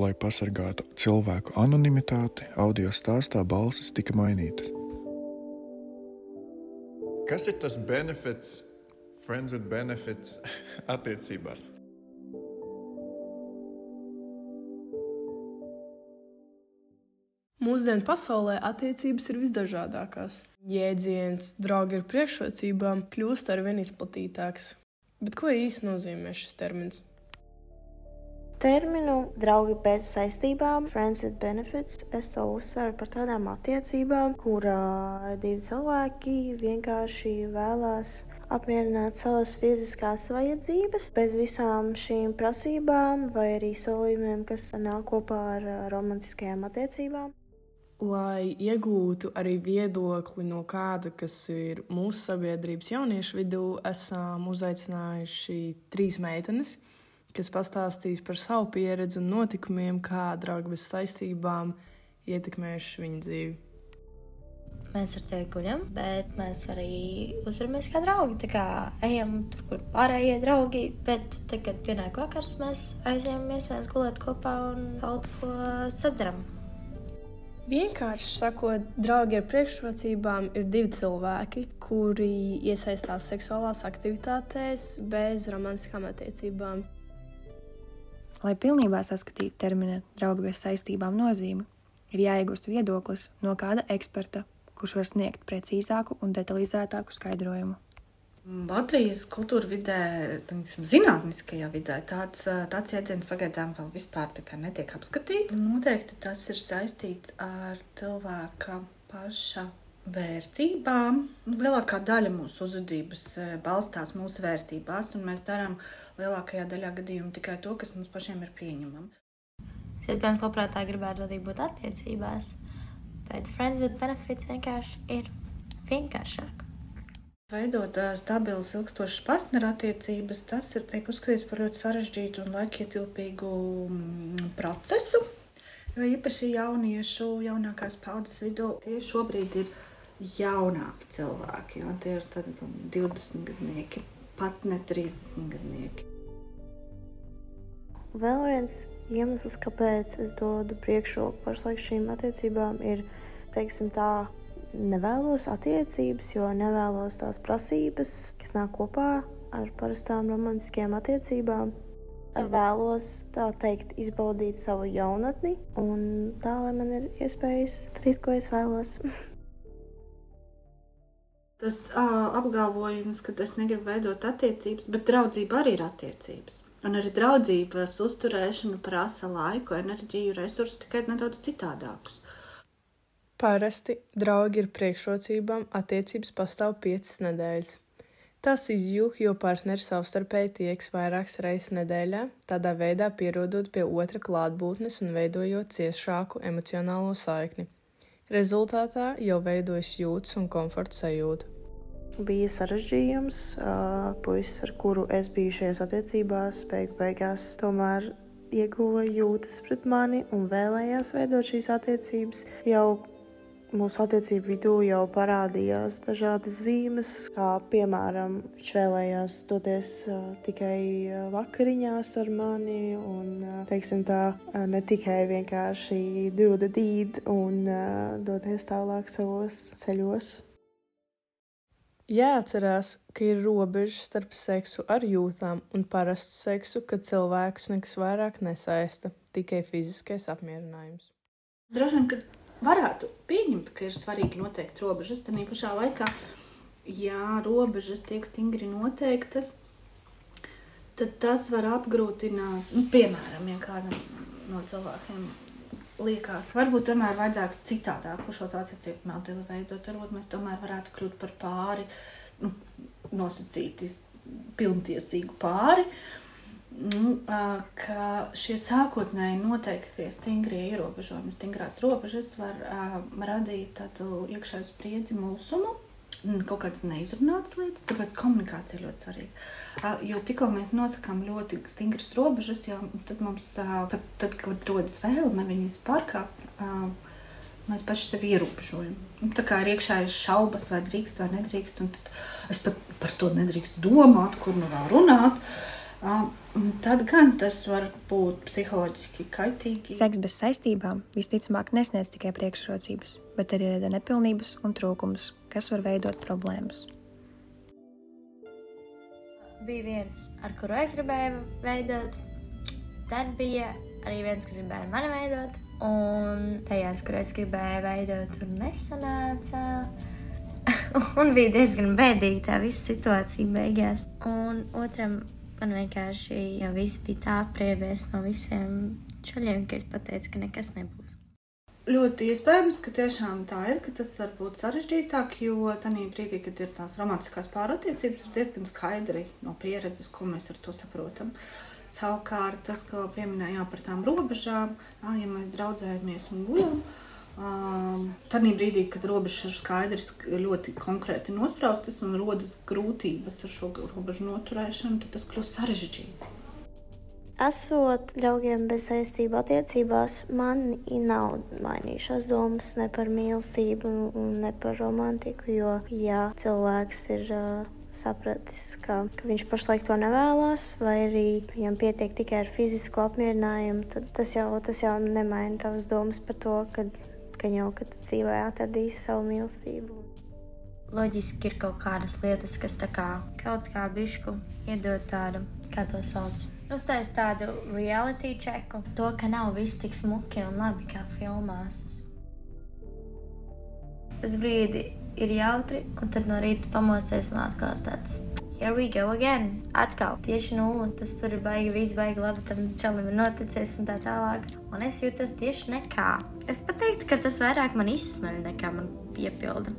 lai pasargātu cilvēku anonimitāti, audio stāstā balsis tika mainītas. Kas ir tas benefits, friends with benefits attiecībās? Mūsdienu pasaulē attiecības ir visdažādākās. Jēdziens, draugi ar priekšrocībām, kļūst ar vien izplatītāks. Bet ko īsti nozīmē šis termins? Terminu draugi bez saistībām, friends with benefits, es to uzsveru par tādām attiecībām, kurā divi cilvēki vienkārši vēlās apmierināt savas fiziskās vajadzības bez visām šīm prasībām vai arī solījumiem, kas nāk kopā ar romantiskajām attiecībām. Lai iegūtu arī viedokli no kāda, kas ir mūsu sabiedrības jauniešu vidū, esam uzaicinājuši trīs meitenes, kas pastāstīs par savu pieredzi un notikumiem, kā draugi bez saistībām ietekmējuši viņu dzīvi. Mēs ar tevi guļam, bet mēs arī uzturamies kā draugi. Tā kā ejam tur, kur pārējie draugi, bet tad, kad pienāk vakars, mēs aizņemamies viens gulēt kopā un kaut ko sadarām. Vienkārši sakot, draugi ar priekšrocībām ir divi cilvēki, kuri iesaistās seksuālās aktivitātēs bez romantiskām attiecībām. Lai pilnībā saskatītu terminu draugu bez saistībām nozīmi, ir jāiegūst viedoklis no kāda eksperta, kurš var sniegt precīzāku un detalizētāku skaidrojumu. Latvijas kultūra vidē, zinātniskajā vidē, tāds, tāds jēdziens pagaidām vēl vispār netiek apskatīts. Noteikti tas ir saistīts ar cilvēka paša vērtībām. Nu, lielākā daļa mūsu uzvedības balstās mūsu vērtībās, un mēs darām lielākajā daļā gadījumu tikai to, kas mums pašiem ir pieņemams. Es iespējams labprātāk gribētu arī būt attiecībās, bet friends with benefits vienkārši ir vienkāršāk. Veidot stabilas, ilgstošas partnerattiecības, tas ir tiek uzskatīts par ļoti sarežģītu un laikietilpīgu mm, procesu. Jo īpaši jauniešu, jaunākās paudzes vidū, tie šobrīd ir jaunāki cilvēki. Jo tie ir 20 gadnieki, pat ne 30 gadnieki. Vēl viens iemesls, kāpēc es dodu priekšroku pašlaik šīm attiecībām, ir teiksim, tā nevēlos attiecības, jo nevēlos tās prasības, kas nāk kopā ar parastām romantiskajām attiecībām. Vēlos tā teikt, izbaudīt savu jaunatni, un tā, lai man ir iespējas darīt, ko es vēlos. Tas uh, apgalvojums, ka es negribu veidot attiecības, bet draudzība arī ir attiecības. Un arī draudzības uzturēšana prasa laiku, enerģiju, resursus tikai nedaudz citādākus. Parasti draugi ir priekšrocībām, attiecības pastāv piecas nedēļas. Tas izjūg, jo partneri savstarpēji tieks vairākas reizes nedēļā, tādā veidā pierodot pie otra klātbūtnes un veidojot ciešāku emocionālo saikni. Rezultātā jau veidojas jūtas un komforta sajūta. Bija sarežģījums, puisis, ar kuru es biju šajās attiecībās, beigu beigās tomēr ieguva jūtas pret mani un vēlējās veidot šīs attiecības. Jau mūsu attiecību vidū jau parādījās dažādas zīmes, kā piemēram, viņš vēlējās doties tikai vakariņās ar mani, un teiksim, tā, ne tikai vienkārši dūda dīd un doties tālāk savos ceļos. Jāatcerās, ka ir robeža starp seksu ar jūtām un parastu seksu, kad cilvēkus nekas vairāk nesaista, tikai fiziskais apmierinājums. Droši vien, ka varētu pieņemt, ka ir svarīgi noteikt robežas. Tad pašā laikā, ja robežas tiek stingri noteiktas, tad tas var apgrūtināt, nu, piemēram, ja kādam no cilvēkiem liekas, varbūt tomēr vajadzētu citādāk šo attiecību modeli veidot. Varbūt mēs tomēr varētu kļūt par pāri, nu, nosacīti pilntiesīgu pāri. Uh, nu, ka šie sākotnēji noteiktie stingrie ierobežojumi, stingrās robežas var uh, radīt tādu iekšēju spriedzi mūsumu, kaut kādas neizrunātas lietas, tāpēc komunikācija ir ļoti svarīga. Uh, jo tikko mēs nosakām ļoti stingras robežas, jau tad mums, uh, pat tad, kad rodas vēlme viņas pārkāpt, mēs paši sevi ierobežojam. Nu, tā kā ir iekšējas šaubas, vai drīkst vai nedrīkst, un tad es pat par to nedrīkstu domāt, kur nu vēl runāt. Uh, tad gan tas var būt psiholoģiski kaitīgi. Seks bez saistībām visticamāk nesniedz tikai priekšrocības, bet arī rada nepilnības un trūkumus, kas var veidot problēmas. Bija viens, ar kuru es gribēju veidot, tad bija arī viens, kas gribēja mani veidot, un tajās, kur es gribēju veidot, tur nesanāca. un bija diezgan bēdīga tā visa situācija beigās. Un otram man vienkārši jau viss bija tā priebies no visiem čaļiem, ka es pateicu, ka nekas nebūs. Ļoti iespējams, ka tiešām tā ir, ka tas var būt sarežģītāk, jo tajā brīdī, kad ir tās romantiskās pārattiecības, ir diezgan skaidri no pieredzes, ko mēs ar to saprotam. Savukārt, tas, ko pieminējām par tām robežām, ja mēs draudzējamies un guļam, Tad brīdī, kad robežas ir skaidrs, ļoti konkrēti nospraustas un rodas grūtības ar šo robežu noturēšanu, tad tas kļūst sarežģīti. Esot draugiem bez saistību attiecībās, man nav mainījušās domas ne par mīlestību, ne par romantiku. Jo, ja cilvēks ir uh, sapratis, ka, ka viņš pašlaik to nevēlas, vai arī viņam pietiek tikai ar fizisku apmierinājumu, tad tas jau, tas jau nemaina tavas domas par to, ka ka jau kad dzīvē atradīsi savu mīlestību. Loģiski ir kaut kādas lietas, kas kā kaut kā bišku iedod tādu, kā to sauc. Uztais tādu reality čeku, to, ka nav viss tik smuki un labi kā filmās. Uz brīdi ir jautri, un tad no rīta pamosies un atkal tāds here we go again. Atkal tieši nulle. Tas tur ir baigi, viss baigi labi, tam čalim ir noticis un tā tālāk. Un es jūtos tieši nekā. Es pat teiktu, ka tas vairāk man izsmeļ nekā man piepilda.